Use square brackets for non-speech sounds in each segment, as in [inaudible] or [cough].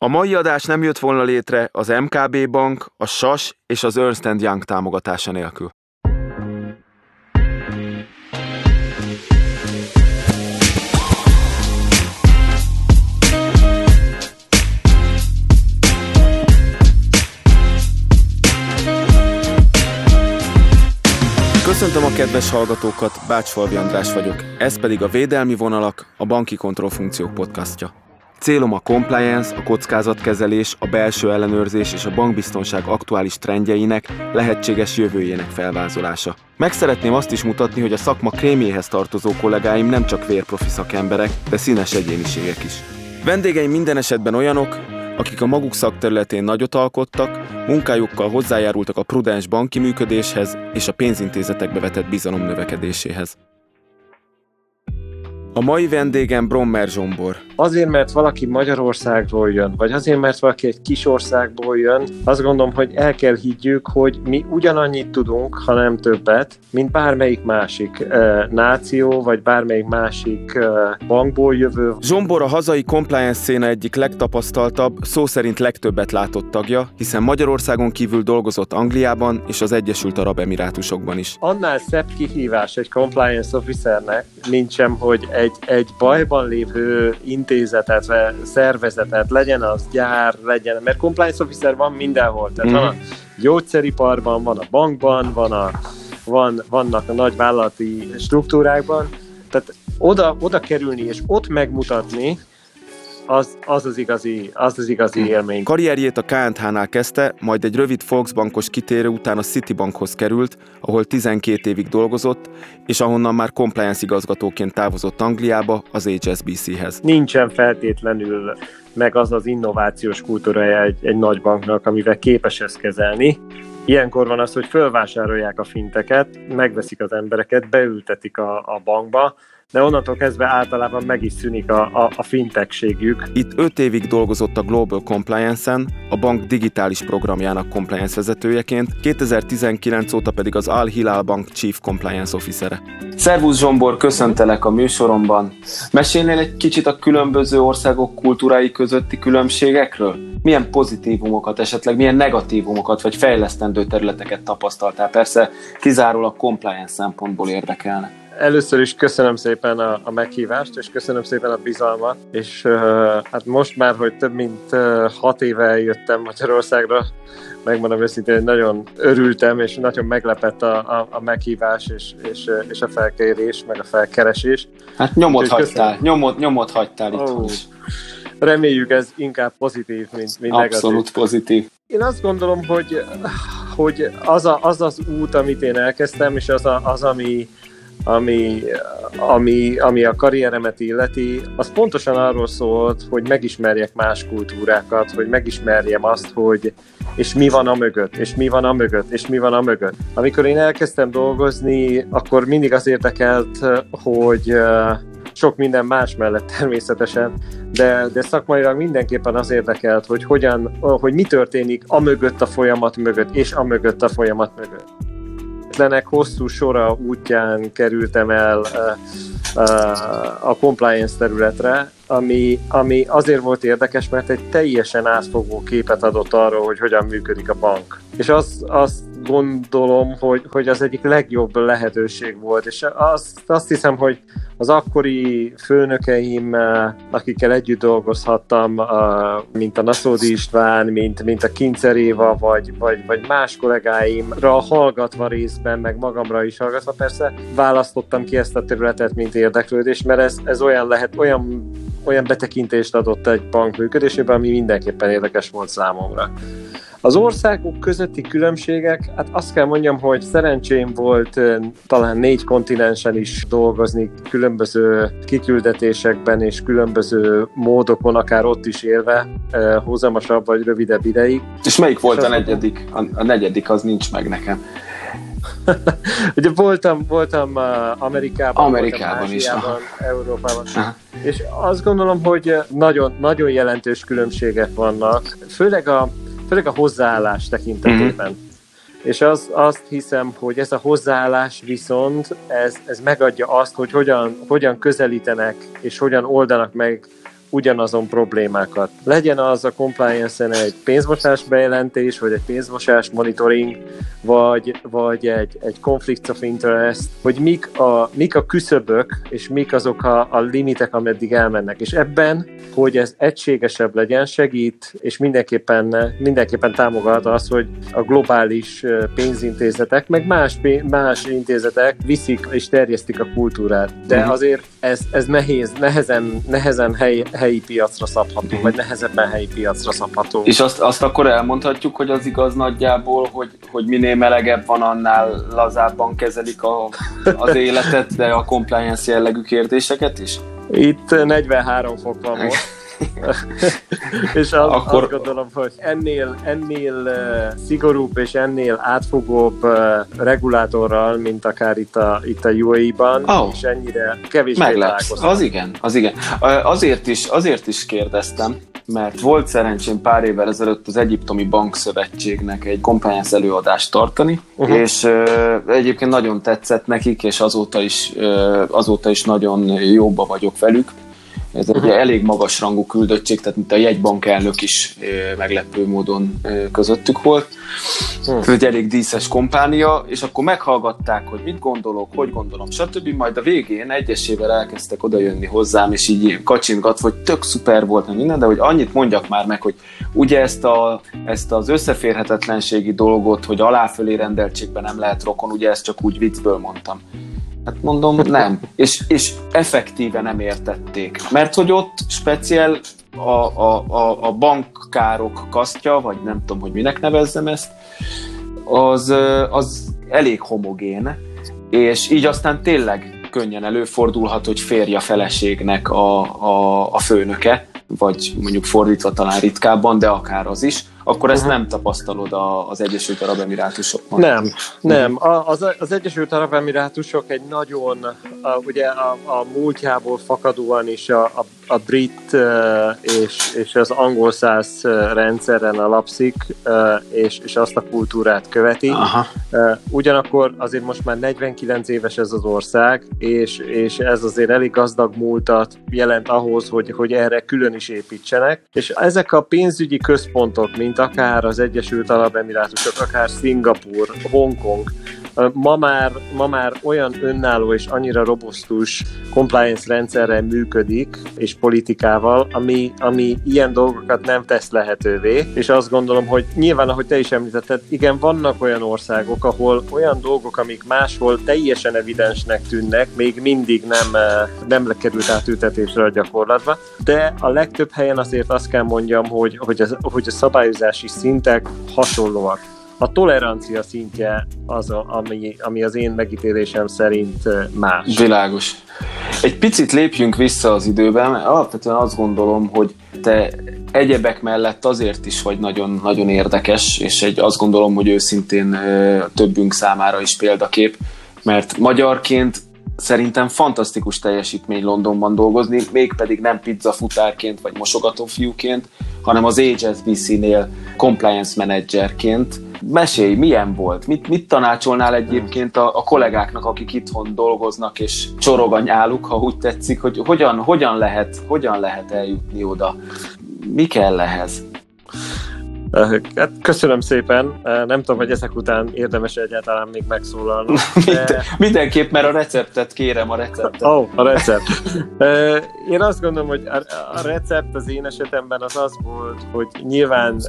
A mai adás nem jött volna létre az MKB Bank, a SAS és az Ernst Young támogatása nélkül. Köszöntöm a kedves hallgatókat, Bács András vagyok, ez pedig a Védelmi Vonalak, a Banki Kontrollfunkciók podcastja. Célom a compliance, a kockázatkezelés, a belső ellenőrzés és a bankbiztonság aktuális trendjeinek, lehetséges jövőjének felvázolása. Meg szeretném azt is mutatni, hogy a szakma krémjéhez tartozó kollégáim nem csak vérprofi szakemberek, de színes egyéniségek is. Vendégeim minden esetben olyanok, akik a maguk szakterületén nagyot alkottak, munkájukkal hozzájárultak a prudens banki működéshez és a pénzintézetekbe vetett bizalom növekedéséhez. A mai vendégem Brommer Zsombor. Azért, mert valaki Magyarországról jön, vagy azért, mert valaki egy kis országból jön, azt gondolom, hogy el kell higgyük, hogy mi ugyanannyit tudunk, ha nem többet, mint bármelyik másik uh, náció, vagy bármelyik másik uh, bankból jövő. Zsombor a hazai compliance széna egyik legtapasztaltabb, szó szerint legtöbbet látott tagja, hiszen Magyarországon kívül dolgozott Angliában és az Egyesült Arab Emirátusokban is. Annál szebb kihívás egy compliance officernek, mint sem, hogy egy, egy bajban lévő intézetet, szervezetet, legyen az gyár, legyen, mert compliance officer van mindenhol, tehát mm. van a mhm. gyógyszeriparban, van a bankban, van a, van, vannak a nagy vállalati struktúrákban, tehát oda, oda kerülni és ott megmutatni, az, az, az, igazi, az az igazi élmény. Karrierjét a KNH-nál kezdte, majd egy rövid Volksbankos kitérő után a Citibankhoz került, ahol 12 évig dolgozott, és ahonnan már compliance igazgatóként távozott Angliába, az HSBC-hez. Nincsen feltétlenül meg az az innovációs kultúrája egy, egy nagy banknak, amivel képes ezt kezelni. Ilyenkor van az, hogy fölvásárolják a finteket, megveszik az embereket, beültetik a, a bankba, de onnantól kezdve általában meg is szűnik a, a, a fintechségük. Itt 5 évig dolgozott a Global Compliance-en, a bank digitális programjának compliance vezetőjeként, 2019 óta pedig az Al Hilal Bank Chief Compliance Officere. Szervusz Zsombor, köszöntelek a műsoromban. Mesélnél egy kicsit a különböző országok kultúrái közötti különbségekről? Milyen pozitívumokat, esetleg milyen negatívumokat vagy fejlesztendő területeket tapasztaltál? Persze kizárólag compliance szempontból érdekelne. Először is köszönöm szépen a, a meghívást, és köszönöm szépen a bizalmat, és uh, hát most már, hogy több mint uh, hat éve jöttem Magyarországra, megmondom őszintén, hogy nagyon örültem, és nagyon meglepett a, a, a meghívás, és, és, és a felkérés, meg a felkeresés. Hát nyomot hagytál, nyomot, nyomot hagytál itt oh. Reméljük ez inkább pozitív, mint, mint Abszolút negatív. pozitív. Én azt gondolom, hogy, hogy az, a, az az út, amit én elkezdtem, és az, a, az ami, ami, ami, ami a karrieremet illeti, az pontosan arról szólt, hogy megismerjek más kultúrákat, hogy megismerjem azt, hogy és mi van a mögött, és mi van a mögött, és mi van a mögött. Amikor én elkezdtem dolgozni, akkor mindig az érdekelt, hogy sok minden más mellett [laughs] természetesen, de, de szakmailag mindenképpen az érdekelt, hogy hogyan, hogy mi történik a mögött a folyamat mögött, és a mögött a folyamat mögött hihetetlenek hosszú sora útján kerültem el a compliance területre, ami, ami azért volt érdekes, mert egy teljesen átfogó képet adott arról, hogy hogyan működik a bank. És az, azt gondolom, hogy, hogy az egyik legjobb lehetőség volt, és azt, azt hiszem, hogy az akkori főnökeim, akikkel együtt dolgozhattam, mint a Naszódi István, mint, mint a Kincer Éva, vagy, vagy, vagy más kollégáimra hallgatva részben, meg magamra is hallgatva persze, választottam ki ezt a területet, mint érdeklődés, mert ez, ez olyan lehet, olyan olyan betekintést adott egy bank működésében, ami mindenképpen érdekes volt számomra. Az országok közötti különbségek, hát azt kell mondjam, hogy szerencsém volt talán négy kontinensen is dolgozni, különböző kiküldetésekben és különböző módokon, akár ott is élve, húzamosabb vagy rövidebb ideig. És melyik volt és a negyedik? A, a negyedik az nincs meg nekem. [laughs] Ugye voltam, voltam uh, Amerikában, Amerikában voltam is, Európában. Aha. És azt gondolom, hogy nagyon, nagyon jelentős különbségek vannak, főleg a, főleg a hozzáállás tekintetében. Mm-hmm. És az, azt hiszem, hogy ez a hozzáállás viszont, ez, ez megadja azt, hogy hogyan, hogyan közelítenek és hogyan oldanak meg ugyanazon problémákat. Legyen az a compliance-en egy pénzmosás bejelentés, vagy egy pénzmosás monitoring, vagy, vagy egy, egy conflict of interest, hogy mik a, mik a küszöbök, és mik azok a, a limitek, ameddig elmennek. És ebben, hogy ez egységesebb legyen, segít, és mindenképpen, mindenképpen támogat az, hogy a globális pénzintézetek, meg más, más intézetek viszik és terjesztik a kultúrát. De mhm. azért ez, ez nehéz, nehezen, nehezen hely, helyi piacra szabható, vagy nehezebben helyi piacra szabható. És azt, azt akkor elmondhatjuk, hogy az igaz nagyjából, hogy, hogy minél melegebb van, annál lazábban kezelik a, az életet, de a compliance jellegű kérdéseket is? Itt 43 fok van most. [laughs] és az, Akkor... azt gondolom, hogy ennél, ennél uh, szigorúbb és ennél átfogóbb uh, regulátorral, mint akár itt a, itt a UAE-ban, oh. és ennyire kevés Az igen, az igen. Azért is, azért is kérdeztem, mert volt szerencsém pár évvel ezelőtt az Egyiptomi Bankszövetségnek egy compliance előadást tartani, uh-huh. és uh, egyébként nagyon tetszett nekik, és azóta is, uh, azóta is nagyon jóba vagyok velük. Ez egy elég magas rangú küldöttség, tehát mint a jegybank elnök is meglepő módon közöttük volt. Uh-huh. Ez egy elég díszes kompánia, és akkor meghallgatták, hogy mit gondolok, hogy gondolom, stb. Majd a végén egyesével elkezdtek odajönni hozzám, és így kacsingat, hogy tök szuper volt, minden, de hogy annyit mondjak már meg, hogy ugye ezt, a, ezt az összeférhetetlenségi dolgot, hogy aláfölé rendeltségben nem lehet rokon, ugye ezt csak úgy viccből mondtam. Hát mondom, nem. És, és effektíve nem értették. Mert hogy ott speciál a, a, a, a bankkárok kasztja, vagy nem tudom, hogy minek nevezzem ezt, az, az elég homogén, és így aztán tényleg könnyen előfordulhat, hogy férje feleségnek a, a, a főnöke, vagy mondjuk fordítva talán ritkábban, de akár az is, akkor ezt nem tapasztalod az Egyesült Arab Emirátusokban. Nem, nem. Az, az Egyesült Arab Emirátusok egy nagyon, a, ugye a, a múltjából fakadóan is a, a, a brit és, és az angol száz rendszeren alapszik, és, és azt a kultúrát követi. Aha. Ugyanakkor azért most már 49 éves ez az ország, és, és ez azért elég gazdag múltat jelent ahhoz, hogy, hogy erre külön is építsenek. És ezek a pénzügyi központok, mint akár az Egyesült Arab Emirátusok, akár Szingapur, Hongkong, ma már, ma már olyan önálló és annyira robusztus compliance rendszerrel működik, és politikával, ami, ami ilyen dolgokat nem tesz lehetővé, és azt gondolom, hogy nyilván, ahogy te is említetted, igen, vannak olyan országok, ahol olyan dolgok, amik máshol teljesen evidensnek tűnnek, még mindig nem, nem lekerült átültetésre a gyakorlatba, de a legtöbb helyen azért azt kell mondjam, hogy, hogy, az, hogy a szabályozási szintek hasonlóak a tolerancia szintje az, a, ami, ami az én megítélésem szerint más. Világos. Egy picit lépjünk vissza az időben, mert alapvetően azt gondolom, hogy te egyebek mellett azért is vagy nagyon, nagyon érdekes, és egy, azt gondolom, hogy őszintén többünk számára is példakép, mert magyarként szerintem fantasztikus teljesítmény Londonban dolgozni, mégpedig nem pizza futárként vagy mosogatófiúként, hanem az HSBC-nél compliance managerként. Mesélj, milyen volt? Mit, mit tanácsolnál egyébként a, a kollégáknak, akik itthon dolgoznak, és csorog a nyáluk, ha úgy tetszik, hogy hogyan, hogyan, lehet, hogyan lehet eljutni oda? Mi kell ehhez? Hát köszönöm szépen. Nem tudom, hogy ezek után érdemes egyáltalán még megszólalni. [laughs] De... Mindenképp, mert a receptet kérem, a receptet. Ó, oh, a recept. Én azt gondolom, hogy a recept az én esetemben az az volt, hogy nyilván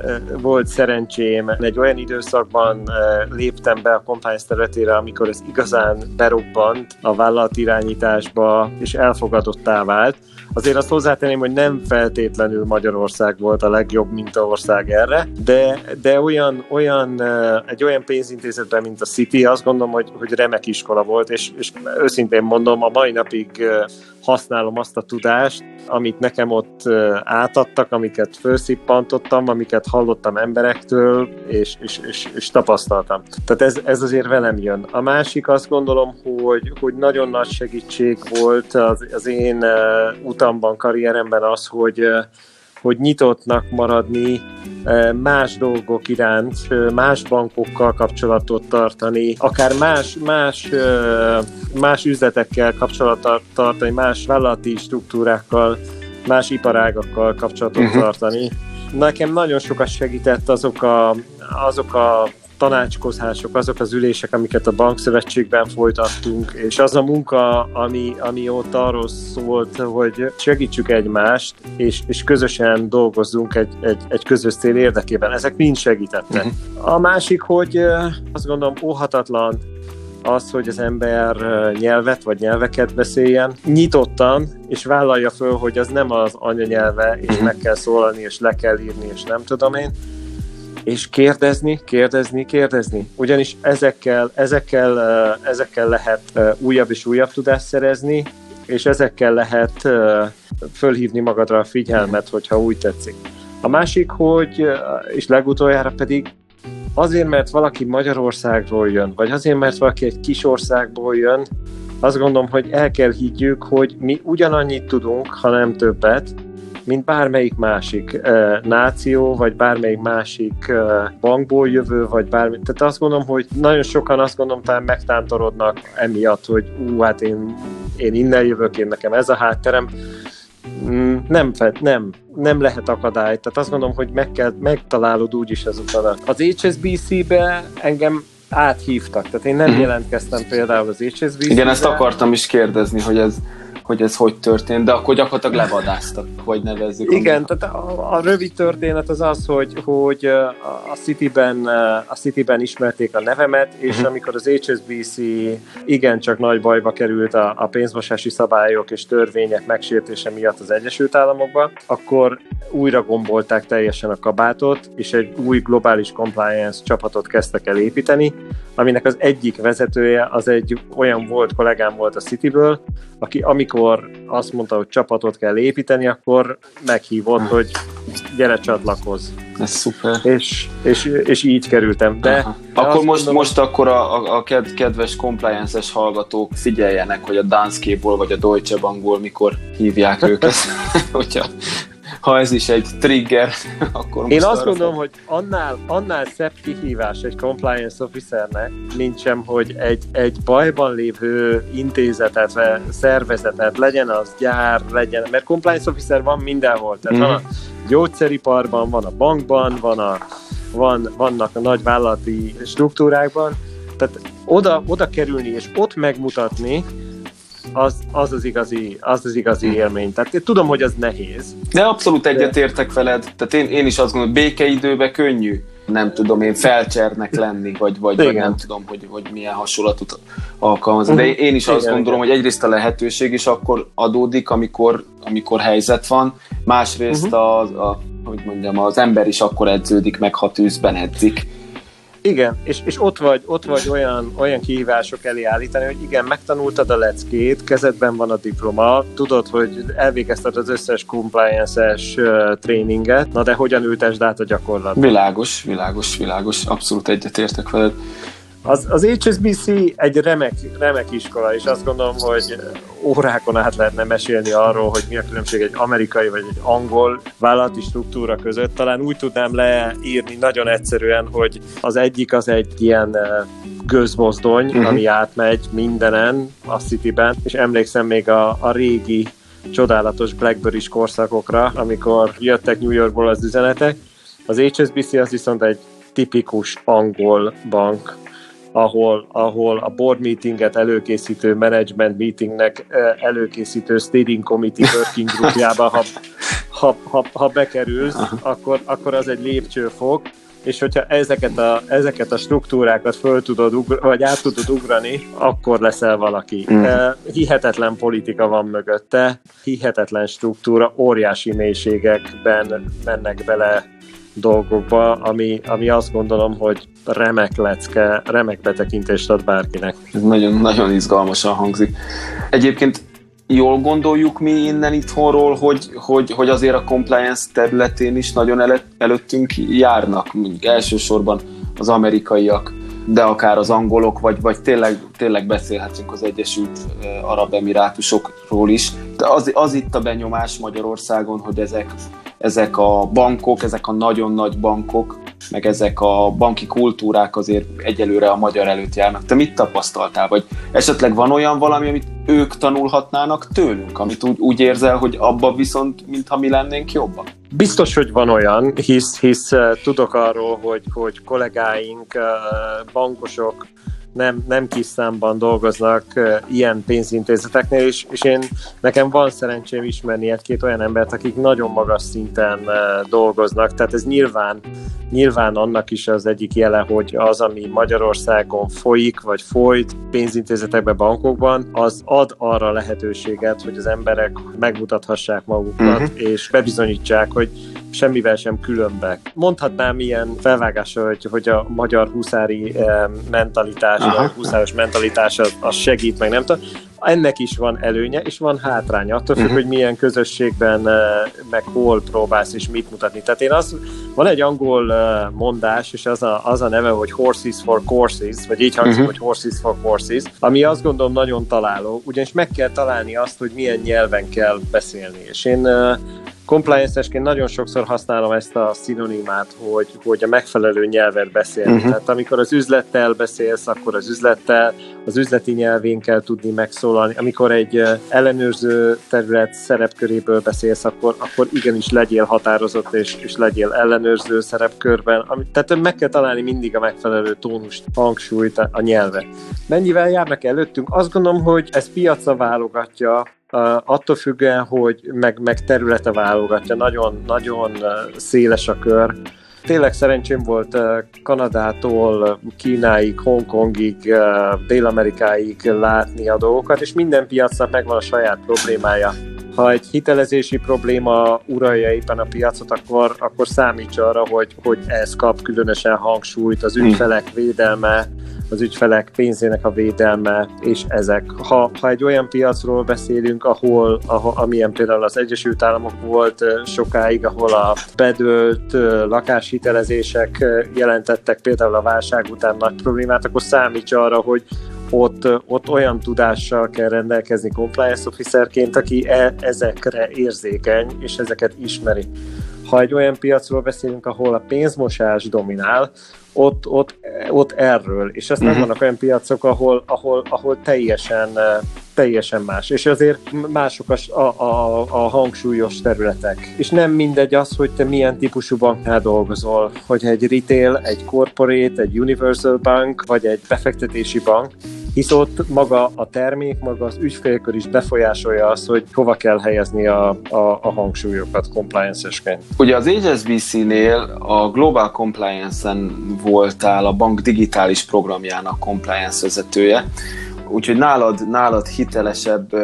volt szerencsém, egy olyan időszakban léptem be a compliance területére, amikor ez igazán berobbant a vállalatirányításba, és elfogadottá vált. Azért azt hozzátenném, hogy nem feltétlenül Magyarország volt a legjobb mintaország erre, de, de olyan, olyan, egy olyan pénzintézetben, mint a City, azt gondolom, hogy, hogy remek iskola volt, és, és őszintén mondom, a mai napig használom azt a tudást, amit nekem ott átadtak, amiket felszippantottam, amiket hallottam emberektől, és, és, és, és tapasztaltam. Tehát ez, ez azért velem jön. A másik azt gondolom, hogy, hogy nagyon nagy segítség volt az, az én utamban, karrieremben az, hogy hogy nyitottnak maradni más dolgok iránt, más bankokkal kapcsolatot tartani, akár más, más, más üzletekkel kapcsolatot tartani, más vállalati struktúrákkal más iparágakkal kapcsolatot uh-huh. tartani. Nekem nagyon sokat segített azok a, azok a tanácskozások, azok az ülések, amiket a bankszövetségben folytattunk, és az a munka, ami, ami ott arról szólt, hogy segítsük egymást, és, és közösen dolgozzunk egy, egy, egy közös cél érdekében. Ezek mind segítettek. Uh-huh. A másik, hogy azt gondolom óhatatlan az, hogy az ember nyelvet vagy nyelveket beszéljen nyitottan, és vállalja föl, hogy az nem az anyanyelve, és mhm. meg kell szólalni, és le kell írni, és nem tudom én, és kérdezni, kérdezni, kérdezni. Ugyanis ezekkel, ezekkel, ezekkel lehet újabb és újabb tudást szerezni, és ezekkel lehet fölhívni magadra a figyelmet, hogyha úgy tetszik. A másik, hogy, és legutoljára pedig azért, mert valaki Magyarországról jön, vagy azért, mert valaki egy kis országból jön, azt gondolom, hogy el kell higgyük, hogy mi ugyanannyit tudunk, ha nem többet, mint bármelyik másik uh, náció, vagy bármelyik másik uh, bankból jövő, vagy bármi. Tehát azt gondolom, hogy nagyon sokan azt gondolom, talán megtántorodnak emiatt, hogy ú, hát én, én innen jövök, én nekem ez a hátterem. Mm, nem, nem, nem lehet akadály. Tehát azt gondolom, hogy meg kell, megtalálod úgyis az utadat. Az HSBC-be engem áthívtak, tehát én nem uh-huh. jelentkeztem például az HSBC-be. Igen, ezt akartam is kérdezni, hogy ez hogy ez hogy történt, de akkor gyakorlatilag levadáztak, hogy nevezzük. Igen, tehát a, a rövid történet az az, hogy, hogy a Cityben, a Cityben ismerték a nevemet, és uh-huh. amikor az HSBC igencsak nagy bajba került a, a pénzmosási szabályok és törvények megsértése miatt az Egyesült Államokban, akkor újra gombolták teljesen a kabátot, és egy új globális compliance csapatot kezdtek el építeni, aminek az egyik vezetője az egy olyan volt kollégám volt a Cityből, aki amikor azt mondta, hogy csapatot kell építeni, akkor meghívott, hogy gyere csatlakozz. Ez szuper. És, és, és így kerültem. De, de akkor most, mondom, most akkor a, a, a kedves compliance-es hallgatók figyeljenek, hogy a Danske-ból vagy a Deutsche Bankból mikor hívják őket, [laughs] hogyha ha ez is egy trigger, [laughs] akkor Én azt gondolom, hogy annál, annál szebb kihívás egy compliance officernek, mint sem, hogy egy, egy bajban lévő intézetet, szervezetet, legyen az gyár, legyen, mert compliance officer van mindenhol, tehát mm. van a gyógyszeriparban, van a bankban, van a, van, vannak a nagy vállalati struktúrákban, tehát oda, oda kerülni és ott megmutatni, az, az, az, igazi, az az igazi hm. élmény. Tehát én tudom, hogy az nehéz. De abszolút egyetértek veled. Tehát én, én is azt gondolom, hogy békeidőben könnyű nem tudom én felcsernek lenni, vagy, vagy, vagy nem tudom, hogy, hogy milyen hasonlatot alkalmazni. De én is azt igen, gondolom, igen. hogy egyrészt a lehetőség is akkor adódik, amikor, amikor helyzet van, másrészt uh-huh. a, a, hogy mondjam, az ember is akkor edződik meg, ha tűzben edzik igen, és, és ott vagy, ott vagy olyan, olyan kihívások elé állítani, hogy igen, megtanultad a leckét, kezedben van a diploma, tudod, hogy elvégezted az összes compliance-es uh, tréninget, na de hogyan ültesd át a gyakorlatban? Világos, világos, világos, abszolút egyetértek veled. Az, az HSBC egy remek, remek iskola, és azt gondolom, hogy órákon át lehetne mesélni arról, hogy mi a különbség egy amerikai vagy egy angol vállalati struktúra között. Talán úgy tudnám leírni nagyon egyszerűen, hogy az egyik az egy ilyen eh, gőzmozdony, uh-huh. ami átmegy mindenen a Cityben, és emlékszem még a, a régi csodálatos Blackberry-s korszakokra, amikor jöttek New Yorkból az üzenetek. Az HSBC az viszont egy tipikus angol bank, ahol, ahol a board meetinget előkészítő management meetingnek előkészítő steering committee working groupjába, ha, ha, ha, ha bekerülsz, akkor, akkor az egy lépcsőfok, és hogyha ezeket a, ezeket a struktúrákat föl tudod ugr- vagy át tudod ugrani, akkor leszel valaki. Mm. Hihetetlen politika van mögötte, hihetetlen struktúra, óriási mélységekben mennek bele dolgokba, ami, ami azt gondolom, hogy remek lecke, remek betekintést ad bárkinek. Ez nagyon-nagyon izgalmasan hangzik. Egyébként jól gondoljuk mi innen itthonról, hogy, hogy, hogy azért a compliance területén is nagyon el, előttünk járnak, mondjuk elsősorban az amerikaiak, de akár az angolok, vagy, vagy tényleg, tényleg beszélhetünk az Egyesült Arab Emirátusokról is. De az, az itt a benyomás Magyarországon, hogy ezek ezek a bankok, ezek a nagyon nagy bankok meg ezek a banki kultúrák azért egyelőre a magyar előtt járnak. Te mit tapasztaltál? Vagy esetleg van olyan valami, amit ők tanulhatnának tőlünk, amit úgy, úgy érzel, hogy abba viszont, mintha mi lennénk jobban? Biztos, hogy van olyan, hisz, hisz uh, tudok arról, hogy, hogy kollégáink, uh, bankosok nem, nem kis számban dolgoznak ilyen pénzintézeteknél, és, és én nekem van szerencsém ismerni egy-két olyan embert, akik nagyon magas szinten dolgoznak, tehát ez nyilván, nyilván annak is az egyik jele, hogy az, ami Magyarországon folyik, vagy folyt pénzintézetekben, bankokban, az ad arra lehetőséget, hogy az emberek megmutathassák magukat, uh-huh. és bebizonyítsák, hogy semmivel sem különbek. Mondhatnám ilyen felvágásra, hogy, hogy a magyar huszári eh, mentalitás, Aha. vagy huszáros mentalitás az, az segít, meg nem tudom. Ennek is van előnye, és van hátránya, attól függ, uh-huh. hogy milyen közösségben, eh, meg hol próbálsz, és mit mutatni. Tehát én az, van egy angol eh, mondás, és az a, az a neve, hogy horses for courses, vagy így hangzik, uh-huh. hogy horses for courses, ami azt gondolom nagyon találó, ugyanis meg kell találni azt, hogy milyen nyelven kell beszélni. És én compliance-esként nagyon sokszor használom ezt a szinonimát, hogy, hogy a megfelelő nyelvet beszélni. Uh-huh. Tehát amikor az üzlettel beszélsz, akkor az üzlettel, az üzleti nyelvén kell tudni megszólalni. Amikor egy ellenőrző terület szerepköréből beszélsz, akkor, akkor igenis legyél határozott, és, és legyél ellenőrző szerepkörben. Tehát meg kell találni mindig a megfelelő tónust, hangsúlyt a, a nyelve. Mennyivel járnak előttünk? Azt gondolom, hogy ez piaca válogatja, attól függően, hogy meg, meg területe válogatja, nagyon, nagyon széles a kör. Tényleg szerencsém volt Kanadától Kínáig, Hongkongig, Dél-Amerikáig látni a dolgokat, és minden piacnak megvan a saját problémája. Ha egy hitelezési probléma uralja éppen a piacot, akkor, akkor számíts arra, hogy, hogy ez kap különösen hangsúlyt, az ügyfelek védelme, az ügyfelek pénzének a védelme, és ezek. Ha, ha egy olyan piacról beszélünk, ahol, ahol amilyen például az Egyesült Államok volt sokáig, ahol a bedőlt lakáshitelezések jelentettek például a válság után nagy problémát, akkor számíts arra, hogy ott, ott olyan tudással kell rendelkezni compliance officerként, aki e, ezekre érzékeny, és ezeket ismeri. Ha egy olyan piacról beszélünk, ahol a pénzmosás dominál, ott, ott, ott erről, és aztán uh-huh. vannak olyan piacok, ahol, ahol, ahol teljesen, teljesen más, és azért mások a, a, a hangsúlyos területek. És nem mindegy az, hogy te milyen típusú banknál dolgozol, hogy egy retail, egy corporate, egy universal bank, vagy egy befektetési bank, hisz ott maga a termék, maga az ügyfélkör is befolyásolja azt, hogy hova kell helyezni a, a, a hangsúlyokat compliance-esként. Ugye az HSBC-nél a Global Compliance-en voltál a bank digitális programjának compliance vezetője, úgyhogy nálad, nálad hitelesebb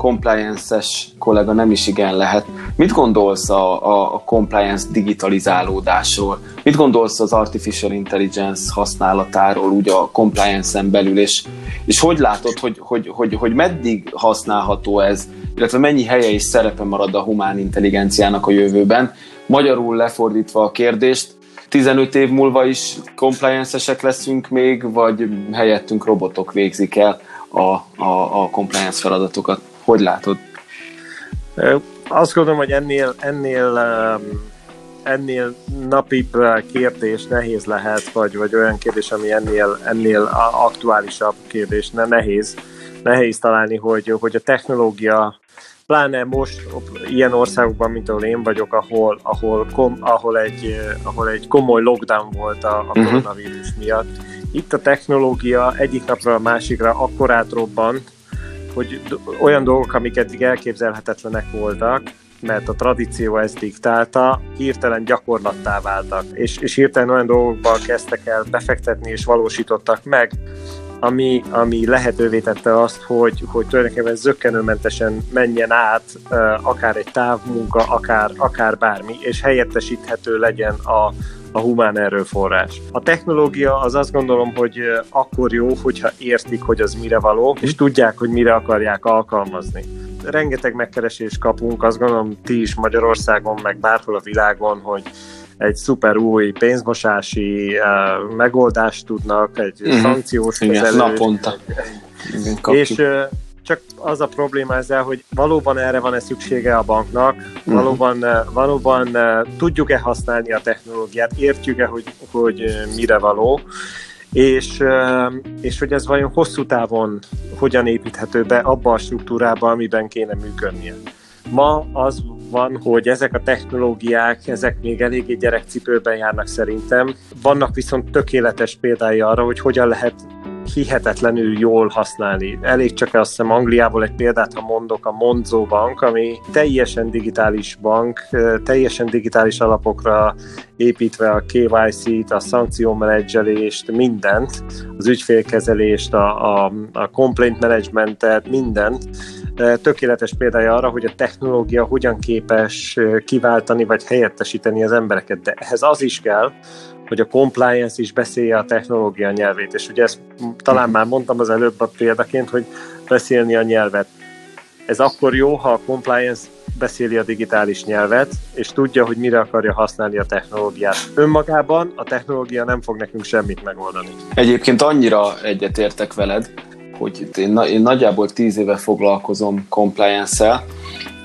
compliance-es kollega nem is igen lehet. Mit gondolsz a, a, a compliance digitalizálódásról? Mit gondolsz az artificial intelligence használatáról úgy a compliance-en belül, és, és hogy látod, hogy, hogy, hogy, hogy meddig használható ez, illetve mennyi helye és szerepe marad a humán intelligenciának a jövőben? Magyarul lefordítva a kérdést, 15 év múlva is compliance-esek leszünk még, vagy helyettünk robotok végzik el a, a, a compliance feladatokat? Hogy látod? Azt gondolom, hogy ennél, ennél ennél napibb kérdés nehéz lehet, vagy, vagy olyan kérdés, ami ennél, ennél aktuálisabb kérdés, ne, nehéz, nehéz találni, hogy, hogy a technológia pláne most ilyen országokban, mint ahol én vagyok, ahol, ahol, kom, ahol, egy, ahol egy komoly lockdown volt a, a mhm. koronavírus miatt. Itt a technológia egyik napra a másikra akkor átrobbant, hogy olyan dolgok, amik eddig elképzelhetetlenek voltak, mert a tradíció ezt diktálta, hirtelen gyakorlattá váltak, és, és hirtelen olyan dolgokban kezdtek el befektetni és valósítottak meg, ami, ami lehetővé tette azt, hogy, hogy tulajdonképpen zöggenőmentesen menjen át akár egy távmunka, akár, akár bármi, és helyettesíthető legyen a, a humán erőforrás. A technológia az azt gondolom, hogy akkor jó, hogyha értik, hogy az mire való, és tudják, hogy mire akarják alkalmazni. Rengeteg megkeresést kapunk, azt gondolom ti is Magyarországon, meg bárhol a világon, hogy egy szuper új pénzmosási uh, megoldást tudnak, egy uh-huh. szankciós Igen, kezelőt. naponta. Igen, és, uh, csak az a probléma ezzel, hogy valóban erre van-e szüksége a banknak, uh-huh. valóban, valóban tudjuk-e használni a technológiát, értjük-e, hogy, hogy mire való, és, és hogy ez vajon hosszú távon hogyan építhető be abba a struktúrába, amiben kéne működnie. Ma az van, hogy ezek a technológiák, ezek még eléggé gyerekcipőben járnak szerintem. Vannak viszont tökéletes példái arra, hogy hogyan lehet hihetetlenül jól használni. Elég csak azt hiszem Angliából egy példát, ha mondok, a Monzo Bank, ami teljesen digitális bank, teljesen digitális alapokra építve a KYC-t, a szankciómenedzselést, mindent, az ügyfélkezelést, a, a, a complaint managementet, mindent. Tökéletes példája arra, hogy a technológia hogyan képes kiváltani vagy helyettesíteni az embereket, de ehhez az is kell, hogy a compliance is beszélje a technológia nyelvét, és ugye ezt talán már mondtam az előbb a példaként, hogy beszélni a nyelvet. Ez akkor jó, ha a compliance beszéli a digitális nyelvet, és tudja, hogy mire akarja használni a technológiát. Önmagában a technológia nem fog nekünk semmit megoldani. Egyébként annyira egyetértek veled, hogy én, én nagyjából tíz éve foglalkozom compliance-el,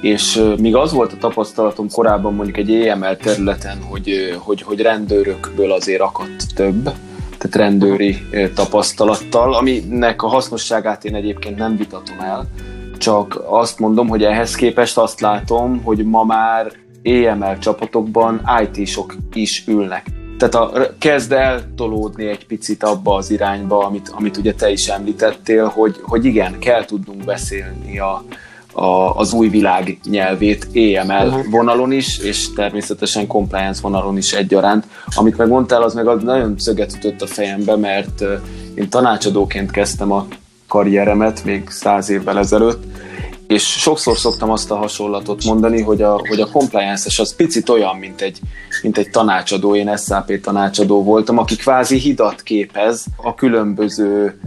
és míg az volt a tapasztalatom korábban mondjuk egy EML területen, hogy, hogy, hogy rendőrökből azért akadt több, tehát rendőri tapasztalattal, aminek a hasznosságát én egyébként nem vitatom el, csak azt mondom, hogy ehhez képest azt látom, hogy ma már EML csapatokban IT-sok is ülnek. Tehát a, kezd eltolódni egy picit abba az irányba, amit, amit ugye te is említettél, hogy, hogy igen, kell tudnunk beszélni a, a, az új világ nyelvét EML uh-huh. vonalon is, és természetesen compliance vonalon is egyaránt. Amit megmondtál, az meg az nagyon szöget ütött a fejembe, mert én tanácsadóként kezdtem a karrieremet még száz évvel ezelőtt, és sokszor szoktam azt a hasonlatot mondani, hogy a, hogy a compliance-es az picit olyan, mint egy, mint egy tanácsadó, én SAP tanácsadó voltam, aki kvázi hidat képez a különböző,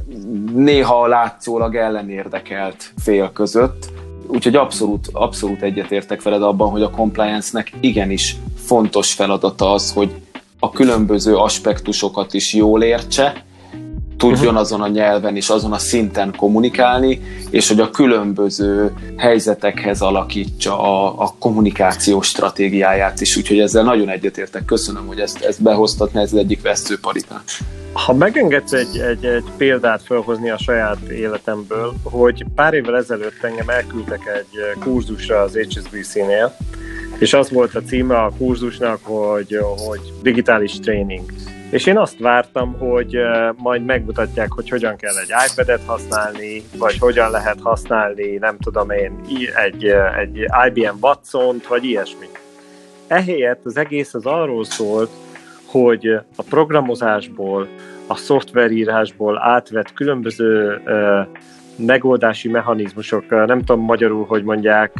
néha látszólag ellenérdekelt fél között, Úgyhogy abszolút, abszolút egyetértek veled abban, hogy a compliance-nek igenis fontos feladata az, hogy a különböző aspektusokat is jól értse, tudjon uh-huh. azon a nyelven és azon a szinten kommunikálni, és hogy a különböző helyzetekhez alakítsa a, a kommunikációs stratégiáját is. Úgyhogy ezzel nagyon egyetértek. Köszönöm, hogy ezt, ezt behoztat, mert ez az egyik veszőparipán. Ha megengedsz egy, egy, egy példát felhozni a saját életemből, hogy pár évvel ezelőtt engem elküldtek egy kurzusra az HSBC-nél, és az volt a címe a kurzusnak, hogy, hogy digitális tréning. És én azt vártam, hogy majd megmutatják, hogy hogyan kell egy iPad-et használni, vagy hogyan lehet használni, nem tudom én, egy, egy IBM Watson-t, vagy ilyesmi. Ehelyett az egész az arról szólt, hogy a programozásból, a szoftverírásból átvett különböző megoldási mechanizmusok, nem tudom magyarul, hogy mondják,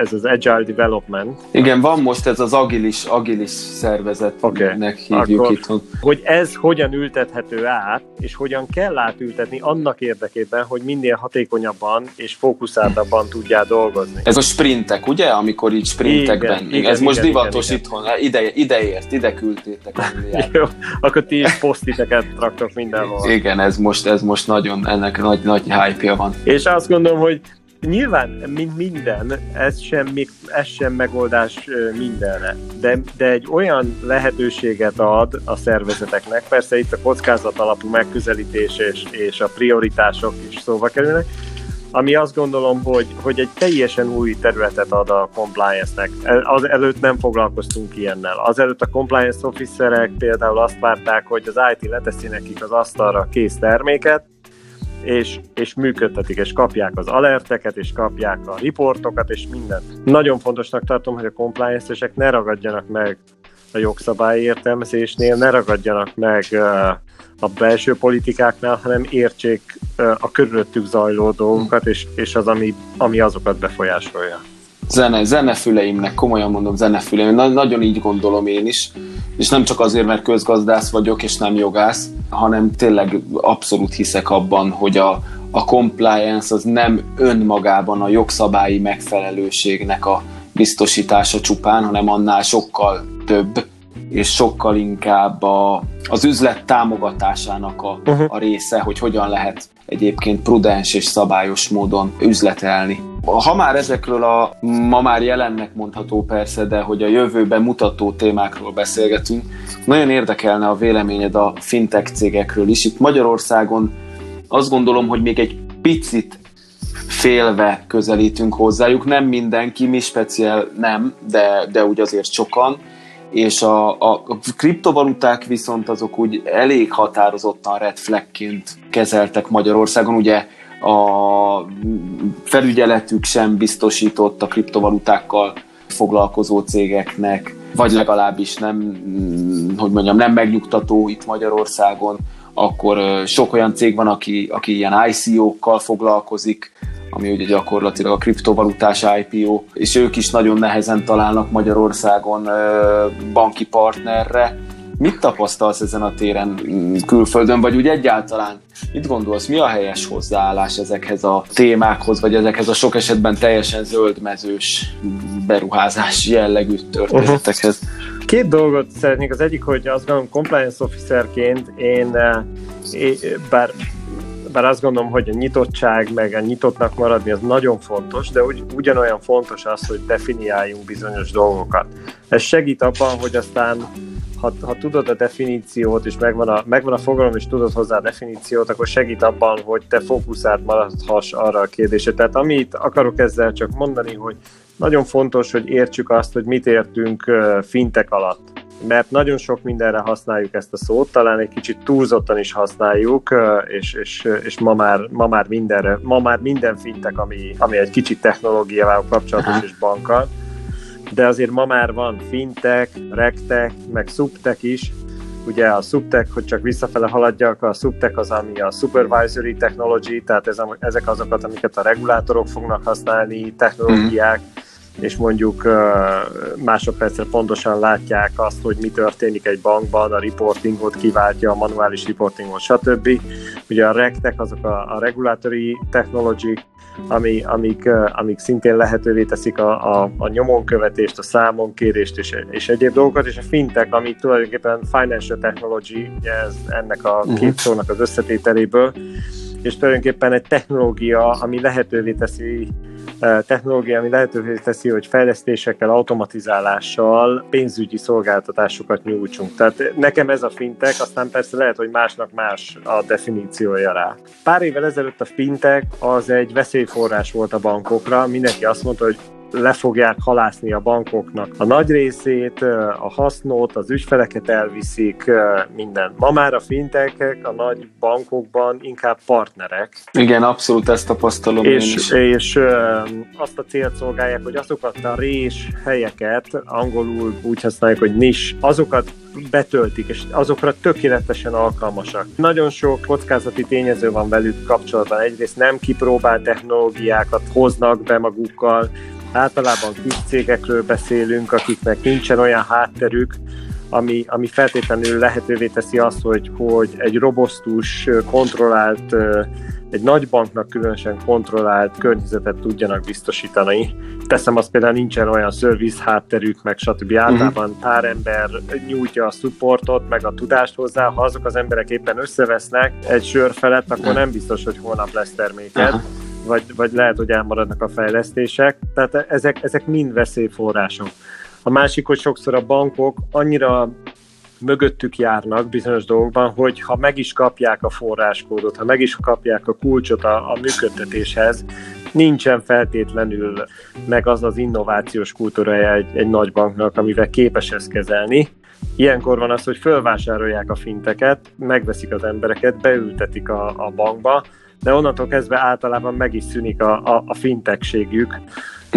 ez az Agile Development. Igen, van most ez az agilis, agilis szervezetnek okay. hívjuk Akkor, itthon. Hogy ez hogyan ültethető át, és hogyan kell átültetni annak érdekében, hogy minél hatékonyabban és fókuszáltabban tudjál dolgozni. Ez a sprintek, ugye? Amikor így sprintekben. Igen, igen, ez igen, most igen, divatos igen, itthon. Ide, ideért, ide küldtétek. [laughs] Jó, akkor ti is posztiteket traktok mindenhol. Igen, ez most, ez most nagyon, ennek nagy, nagy hype van. És azt gondolom, hogy Nyilván, mint minden, ez sem, ez sem megoldás mindenre, de, de egy olyan lehetőséget ad a szervezeteknek, persze itt a kockázat alapú megközelítés és, és a prioritások is szóba kerülnek, ami azt gondolom, hogy, hogy egy teljesen új területet ad a compliance-nek. Az előtt nem foglalkoztunk ilyennel. Azelőtt a compliance officerek például azt várták, hogy az IT leteszi nekik az asztalra kész terméket, és, és működtetik, és kapják az alerteket, és kapják a riportokat, és mindent. Nagyon fontosnak tartom, hogy a compliance-esek ne ragadjanak meg a jogszabályi értelmezésnél, ne ragadjanak meg a belső politikáknál, hanem értsék a körülöttük zajló dolgokat, és, és az, ami, ami azokat befolyásolja zene, zenefüleimnek, komolyan mondom zenefüleim, na, nagyon így gondolom én is, és nem csak azért, mert közgazdász vagyok, és nem jogász, hanem tényleg abszolút hiszek abban, hogy a, a compliance az nem önmagában a jogszabályi megfelelőségnek a biztosítása csupán, hanem annál sokkal több, és sokkal inkább a, az üzlet támogatásának a, uh-huh. a része, hogy hogyan lehet egyébként prudens és szabályos módon üzletelni. Ha már ezekről a ma már jelennek mondható persze, de hogy a jövőben mutató témákról beszélgetünk, nagyon érdekelne a véleményed a fintech cégekről is. Itt Magyarországon azt gondolom, hogy még egy picit félve közelítünk hozzájuk. Nem mindenki, mi speciál nem, de, de úgy azért sokan. És a, a kriptovaluták viszont azok úgy elég határozottan red flagként kezeltek Magyarországon. Ugye a felügyeletük sem biztosított a kriptovalutákkal foglalkozó cégeknek, vagy legalábbis nem, hogy mondjam, nem megnyugtató itt Magyarországon, akkor sok olyan cég van, aki, aki ilyen ICO-kkal foglalkozik, ami ugye gyakorlatilag a kriptovalutás IPO, és ők is nagyon nehezen találnak Magyarországon banki partnerre. Mit tapasztalsz ezen a téren mm, külföldön, vagy úgy egyáltalán mit gondolsz, mi a helyes hozzáállás ezekhez a témákhoz, vagy ezekhez a sok esetben teljesen zöldmezős beruházás jellegű történetekhez? Uh-huh. Két dolgot szeretnék. Az egyik, hogy azt gondolom, compliance officerként én, én bár bár azt gondolom, hogy a nyitottság, meg a nyitottnak maradni az nagyon fontos, de ugy, ugyanolyan fontos az, hogy definiáljunk bizonyos dolgokat. Ez segít abban, hogy aztán ha, ha tudod a definíciót, és megvan a, megvan a fogalom, és tudod hozzá a definíciót, akkor segít abban, hogy te fókuszált maradhass arra a kérdésre. Tehát amit akarok ezzel csak mondani, hogy nagyon fontos, hogy értsük azt, hogy mit értünk fintek alatt. Mert nagyon sok mindenre használjuk ezt a szót, talán egy kicsit túlzottan is használjuk, és, és, és ma, már, ma már mindenre, ma már minden fintek, ami, ami egy kicsit technológiával kapcsolatos és bankkal, de azért ma már van fintek, rektek, meg subtek is, ugye a subtech, hogy csak visszafele haladjak, a subtech az, ami a supervisory technology, tehát ez, ezek azokat, amiket a regulátorok fognak használni, technológiák, mm és mondjuk másodpercre pontosan látják azt, hogy mi történik egy bankban, a reportingot kiváltja, a manuális reportingot, stb. Ugye a regtek azok a, a regulatory technology, ami, amik, amik szintén lehetővé teszik a, a, a nyomonkövetést, a számonkérést és, és egyéb dolgokat, és a fintek, ami tulajdonképpen financial technology, ugye ez ennek a uh-huh. két szónak az összetételéből, és tulajdonképpen egy technológia, ami lehetővé teszi technológia, ami lehetővé teszi, hogy fejlesztésekkel, automatizálással pénzügyi szolgáltatásokat nyújtsunk. Tehát nekem ez a fintek, aztán persze lehet, hogy másnak más a definíciója rá. Pár évvel ezelőtt a fintek az egy veszélyforrás volt a bankokra, mindenki azt mondta, hogy le fogják halászni a bankoknak a nagy részét, a hasznot, az ügyfeleket elviszik, minden. Ma már a fintekek a nagy bankokban inkább partnerek. Igen, abszolút ezt tapasztalom és, is. És azt a célt szolgálják, hogy azokat a rés helyeket, angolul úgy használják, hogy nis, azokat betöltik, és azokra tökéletesen alkalmasak. Nagyon sok kockázati tényező van velük kapcsolatban. Egyrészt nem kipróbált technológiákat hoznak be magukkal, Általában kis cégekről beszélünk, akiknek nincsen olyan hátterük, ami, ami feltétlenül lehetővé teszi azt, hogy, hogy egy robosztus, kontrollált, egy nagy banknak különösen kontrollált környezetet tudjanak biztosítani. Teszem azt például nincsen olyan service hátterük, meg stb. Mhm. Általában pár ember nyújtja a supportot, meg a tudást hozzá. Ha azok az emberek éppen összevesznek egy sör felett, akkor nem biztos, hogy holnap lesz terméked. Uh-huh vagy, vagy lehet, hogy elmaradnak a fejlesztések. Tehát ezek, ezek mind veszélyforrások. A másik, hogy sokszor a bankok annyira mögöttük járnak bizonyos dolgokban, hogy ha meg is kapják a forráskódot, ha meg is kapják a kulcsot a, a működtetéshez, nincsen feltétlenül meg az az innovációs kultúrája egy, egy nagy banknak, amivel képes ezt kezelni. Ilyenkor van az, hogy fölvásárolják a finteket, megveszik az embereket, beültetik a, a bankba, de onnantól kezdve általában meg is szűnik a, a, a fintekségük,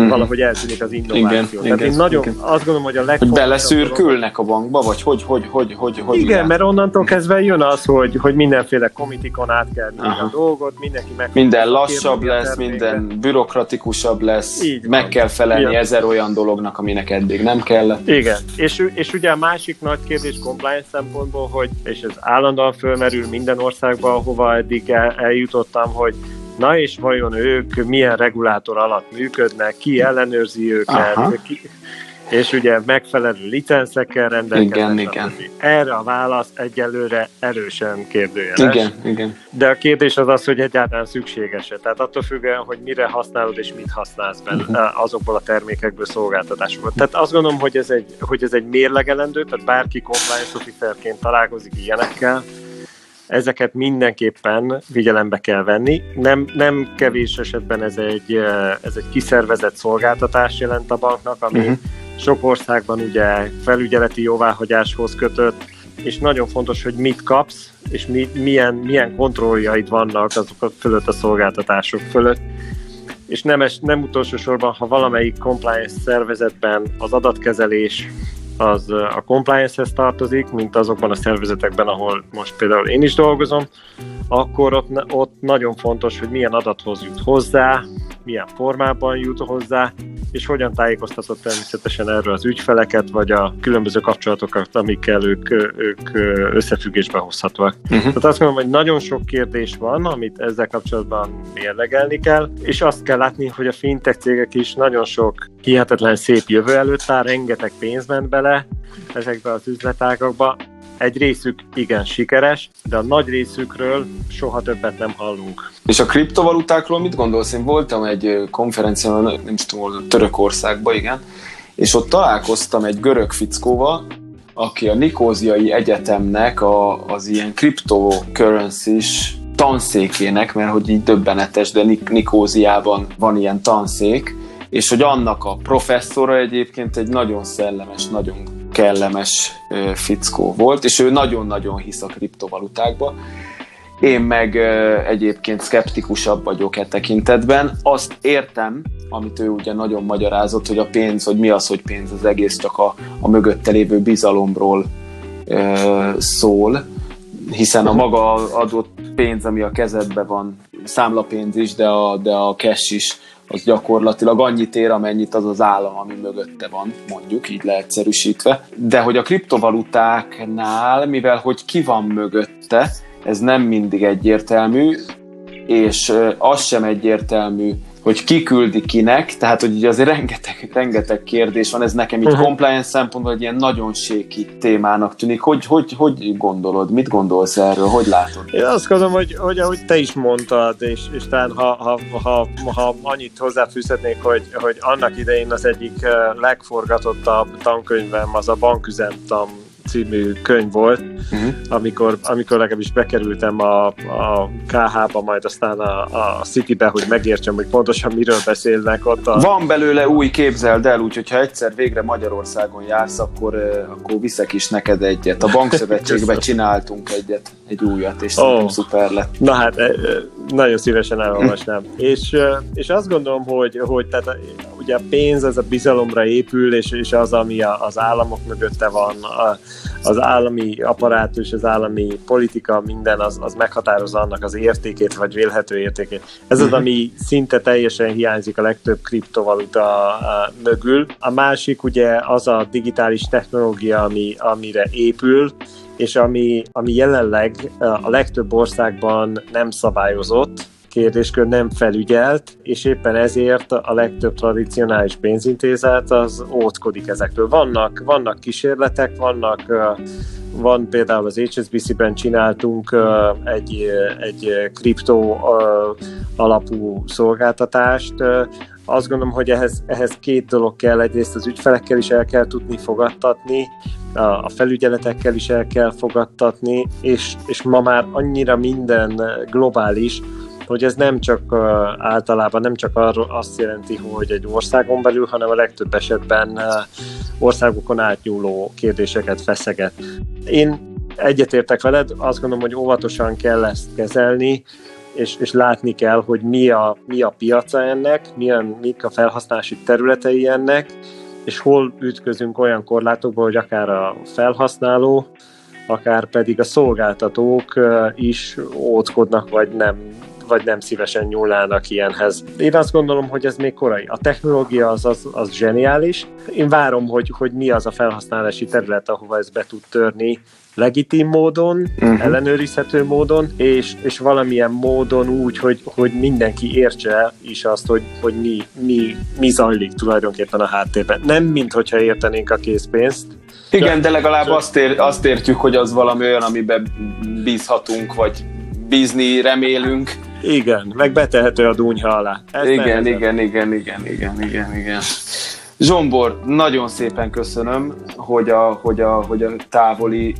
mm. valahogy eltűnik az innováció. Igen, Tehát igen, én nagyon igen. azt gondolom, hogy a legfontosabb... Hogy beleszűrkülnek a bankba, vagy hogy, hogy, hogy, hogy, hogy Igen, milyen? mert onnantól kezdve jön az, hogy, hogy mindenféle komitikon át kell a dolgot, mindenki meg... Minden lassabb lesz, minden bürokratikusabb lesz, Így meg van. kell felelni Igen. ezer olyan dolognak, aminek eddig nem kellett. Igen, és, és ugye a másik nagy kérdés compliance szempontból, hogy, és ez állandóan fölmerül minden országban, ahova eddig el, eljutottam, hogy Na és vajon ők milyen regulátor alatt működnek, ki ellenőrzi őket, ki, és ugye megfelelő licenszekkel rendelkeznek. Igen, igen. Erre a válasz egyelőre erősen kérdőjeles. Igen, igen. De a kérdés az az, hogy egyáltalán szükséges-e. Tehát attól függően, hogy mire használod és mit használsz benne, uh-huh. azokból a termékekből, szolgáltatásokból. Tehát azt gondolom, hogy ez egy, hogy ez egy mérlegelendő, tehát bárki compliance officerként találkozik ilyenekkel, ezeket mindenképpen figyelembe kell venni. Nem, nem kevés esetben ez egy, ez egy kiszervezett szolgáltatás jelent a banknak, ami uh-huh. sok országban ugye felügyeleti jóváhagyáshoz kötött, és nagyon fontos, hogy mit kapsz, és mi, milyen, milyen kontrolljaid vannak azok fölött a szolgáltatások fölött. És nem, es, nem utolsó sorban, ha valamelyik compliance szervezetben az adatkezelés az a compliance-hez tartozik, mint azokban a szervezetekben, ahol most például én is dolgozom, akkor ott, ott nagyon fontos, hogy milyen adathoz jut hozzá, milyen formában jut hozzá, és hogyan tájékoztatott természetesen erről az ügyfeleket, vagy a különböző kapcsolatokat, amikkel ők, ők összefüggésbe hozhatóak. Uh-huh. Tehát azt mondom, hogy nagyon sok kérdés van, amit ezzel kapcsolatban mérlegelni kell, és azt kell látni, hogy a fintech cégek is nagyon sok hihetetlen szép jövő előtt áll, rengeteg pénz ment bele ezekbe az üzletágakba, egy részük igen sikeres, de a nagy részükről soha többet nem hallunk. És a kriptovalutákról mit gondolsz? Én voltam egy konferencián, nem is tudom, Törökországban, igen, és ott találkoztam egy görög fickóval, aki a Nikóziai Egyetemnek a, az ilyen cryptocurrency-s tanszékének, mert hogy így döbbenetes, de Nik- Nikóziában van ilyen tanszék, és hogy annak a professzora egyébként egy nagyon szellemes, nagyon kellemes fickó volt, és ő nagyon-nagyon hisz a kriptovalutákba. Én meg egyébként szkeptikusabb vagyok e tekintetben. Azt értem, amit ő ugye nagyon magyarázott, hogy a pénz, hogy mi az, hogy pénz, az egész csak a, a mögötte lévő bizalomról szól, hiszen a maga adott pénz, ami a kezedben van, számlapénz is, de a, de a cash is, az gyakorlatilag annyit ér, amennyit az az állam, ami mögötte van, mondjuk, így leegyszerűsítve. De hogy a kriptovalutáknál, mivel hogy ki van mögötte, ez nem mindig egyértelmű, és az sem egyértelmű, hogy ki küldi kinek, tehát hogy ugye azért rengeteg, rengeteg kérdés van, ez nekem így uh-huh. compliance szempontból egy ilyen nagyon séki témának tűnik. Hogy, hogy, hogy gondolod, mit gondolsz erről, hogy látod? Én azt gondolom, hogy, hogy ahogy te is mondtad, és, és talán ha, ha, ha, ha annyit hozzáfűzhetnék, hogy, hogy annak idején az egyik legforgatottabb tankönyvem az a banküzemtan című könyv volt, uh-huh. amikor, amikor legalábbis bekerültem a, a KH-ba, majd aztán a, a City-be, hogy megértsem, hogy pontosan miről beszélnek ott. A... Van belőle új, képzeld el, úgyhogy ha egyszer végre Magyarországon jársz, akkor, akkor viszek is neked egyet. A Bankszövetségben [laughs] csináltunk egyet, egy újat, és oh. szerintem szuper lett. Na hát, nagyon szívesen elolvasnám. [laughs] és, és azt gondolom, hogy, hogy tehát ugye a pénz, ez a bizalomra épül, és, és az, ami az államok mögötte van, a, az állami apparátus, az állami politika, minden az, az meghatározza annak az értékét, vagy vélhető értékét. Ez az, ami szinte teljesen hiányzik a legtöbb kriptovaluta mögül. A másik ugye az a digitális technológia, ami, amire épül, és ami, ami jelenleg a legtöbb országban nem szabályozott, kérdéskör nem felügyelt, és éppen ezért a legtöbb tradicionális pénzintézet az óckodik ezektől. Vannak, vannak kísérletek, vannak van például az HSBC-ben csináltunk egy, egy kriptó alapú szolgáltatást, azt gondolom, hogy ehhez, ehhez két dolog kell. Egyrészt az ügyfelekkel is el kell tudni fogadtatni, a felügyeletekkel is el kell fogadtatni, és, és ma már annyira minden globális, hogy ez nem csak általában nem csak arról azt jelenti, hogy egy országon belül, hanem a legtöbb esetben uh, országokon átnyúló kérdéseket feszeget. Én egyetértek veled, azt gondolom, hogy óvatosan kell ezt kezelni, és, és látni kell, hogy mi a, mi a piaca ennek, milyen, mik a felhasználási területei ennek, és hol ütközünk olyan korlátokba, hogy akár a felhasználó, akár pedig a szolgáltatók is óckodnak, vagy nem vagy nem szívesen nyúlnának ilyenhez. Én azt gondolom, hogy ez még korai. A technológia az, az, az zseniális. Én várom, hogy, hogy mi az a felhasználási terület, ahova ez be tud törni, legitim módon, uh-huh. ellenőrizhető módon, és, és valamilyen módon úgy, hogy, hogy mindenki értse is azt, hogy, hogy mi, mi, mi zajlik tulajdonképpen a háttérben. Nem, mint hogyha értenénk a készpénzt, igen, de legalább azt, ér, azt értjük, hogy az valami olyan, amiben bízhatunk, vagy bízni remélünk. Igen, meg betehető a dúnyha alá. Ez igen, igen, igen, igen, igen, igen, igen. Zsombor, nagyon szépen köszönöm, hogy a, hogy a, hogy a távoli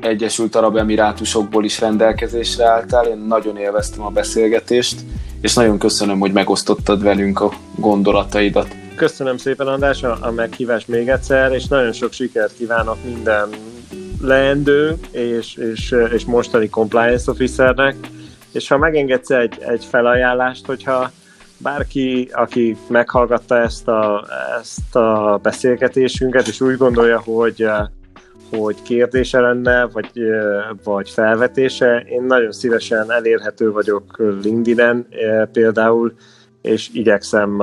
Egyesült Arab Emirátusokból is rendelkezésre álltál. Én nagyon élveztem a beszélgetést, és nagyon köszönöm, hogy megosztottad velünk a gondolataidat. Köszönöm szépen András a, a meghívást még egyszer, és nagyon sok sikert kívánok minden leendő és, és, és mostani compliance officernek, és ha megengedsz egy, egy felajánlást, hogyha bárki, aki meghallgatta ezt a, ezt a beszélgetésünket, és úgy gondolja, hogy hogy kérdése lenne, vagy, vagy felvetése. Én nagyon szívesen elérhető vagyok LinkedIn-en például, és igyekszem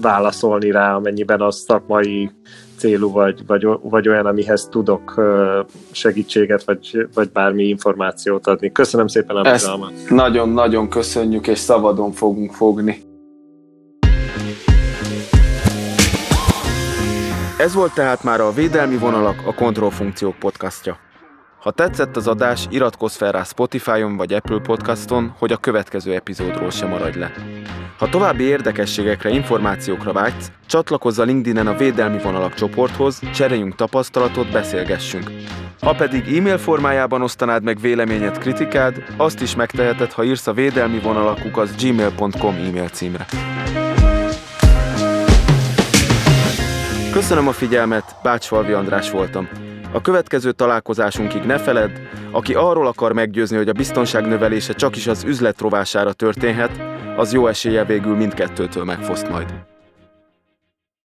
válaszolni rá, amennyiben az szakmai célú, vagy, vagy, vagy olyan, amihez tudok segítséget, vagy, vagy bármi információt adni. Köszönöm szépen a bizalmat. Nagyon-nagyon köszönjük, és szabadon fogunk fogni. Ez volt tehát már a Védelmi Vonalak, a Kontrollfunkciók podcastja. Ha tetszett az adás, iratkozz fel rá Spotify-on vagy Apple Podcaston, hogy a következő epizódról sem maradj le. Ha további érdekességekre, információkra vágysz, csatlakozz a LinkedIn-en a Védelmi Vonalak csoporthoz, cseréljünk tapasztalatot, beszélgessünk. Ha pedig e-mail formájában osztanád meg véleményed, kritikád, azt is megteheted, ha írsz a védelmi vonalakuk az gmail.com e-mail címre. Köszönöm a figyelmet, Bácsfalvi András voltam. A következő találkozásunkig ne feledd, aki arról akar meggyőzni, hogy a biztonság növelése csak is az üzlet rovására történhet, az jó esélye végül mindkettőtől megfoszt majd.